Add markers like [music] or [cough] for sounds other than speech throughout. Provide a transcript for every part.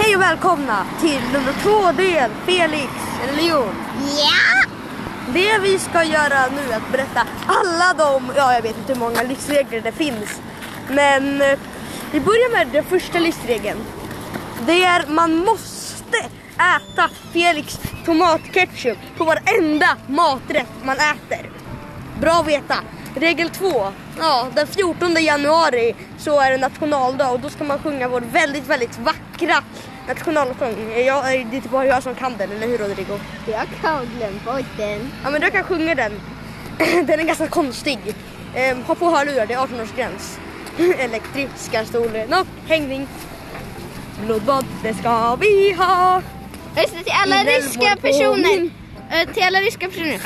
Hej och välkomna till nummer två del Felix religion. Ja! Det vi ska göra nu är att berätta alla de, ja jag vet inte hur många livsregler det finns. Men eh, vi börjar med den första livsregeln. Det är man måste äta Felix tomatketchup på varenda maträtt man äter. Bra att veta. Regel två. Ja, den 14 januari så är det nationaldag och då ska man sjunga vår väldigt, väldigt vackra nationalsång. Jag, det är typ bara jag som kan den, eller hur Rodrigo? Jag har glömt bort den. Ja men du kan sjunga den. [clears throat] Den är ganska konstig. Ehm, ha på hörlurar, det är 18-årsgräns. [clears throat] Elektriska stolen och hängning. Blodbad, det ska vi ha. Just det, till alla ryska personer. [laughs] Eh, till alla ryska personer.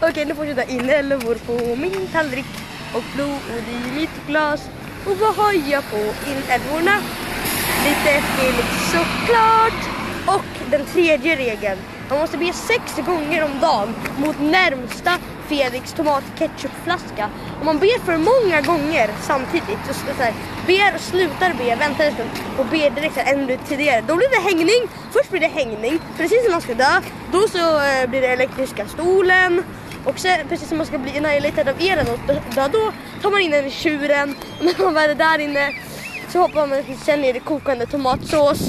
Okej, nu fortsätter inälvor på min tallrik och blod i mitt glas. Och vad har jag på inälvorna? Lite Felix såklart. Och den tredje regeln. Man måste be sex gånger om dagen mot närmsta Felix tomatketchupflaska. Om man ber för många gånger samtidigt, så, så här, ber, slutar be, väntar en stund och ber direkt en minut tidigare. Då blir det hängning. Först blir det hängning, precis när man ska dö. Då så eh, blir det elektriska stolen. Och sen precis som man ska bli annihilated av elen och dö, dö, då tar man in den i tjuren. Och när man väl är där inne så hoppar man sen ner i kokande tomatsås.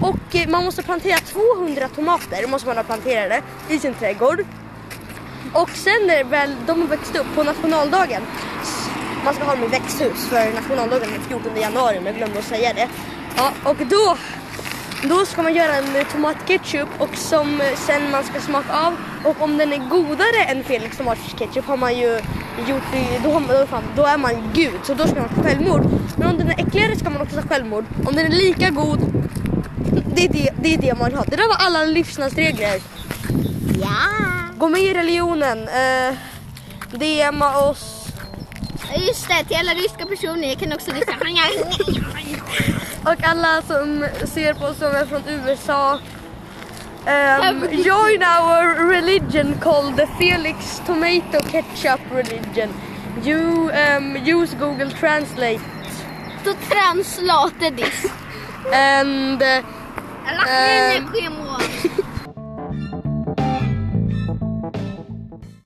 Och eh, man måste plantera 200 tomater, måste man ha planterade i sin trädgård. Och sen när väl de har växt upp på nationaldagen, man ska ha dem i växthus för nationaldagen är 14 januari men jag glömde att säga det. Ja, och då, då ska man göra en tomatketchup och som sen man ska smaka av. Och om den är godare än Felix tomatketchup har man ju gjort, i- då, har man, då, fan, då är man gud så då ska man ta självmord. Men om den är äckligare ska man också ta självmord. Om den är lika god, det är det, det, är det man vill ha. Det där var alla livsnadsregler. Ja! Gå med i religionen. Eh, DMa oss. Just det, till alla ryska personer. Jag kan också lyssna. [laughs] Och alla som ser på oss som är från USA. Um, join our religion called the Felix Tomato Ketchup Religion. You um, use Google Translate To translate this. and uh,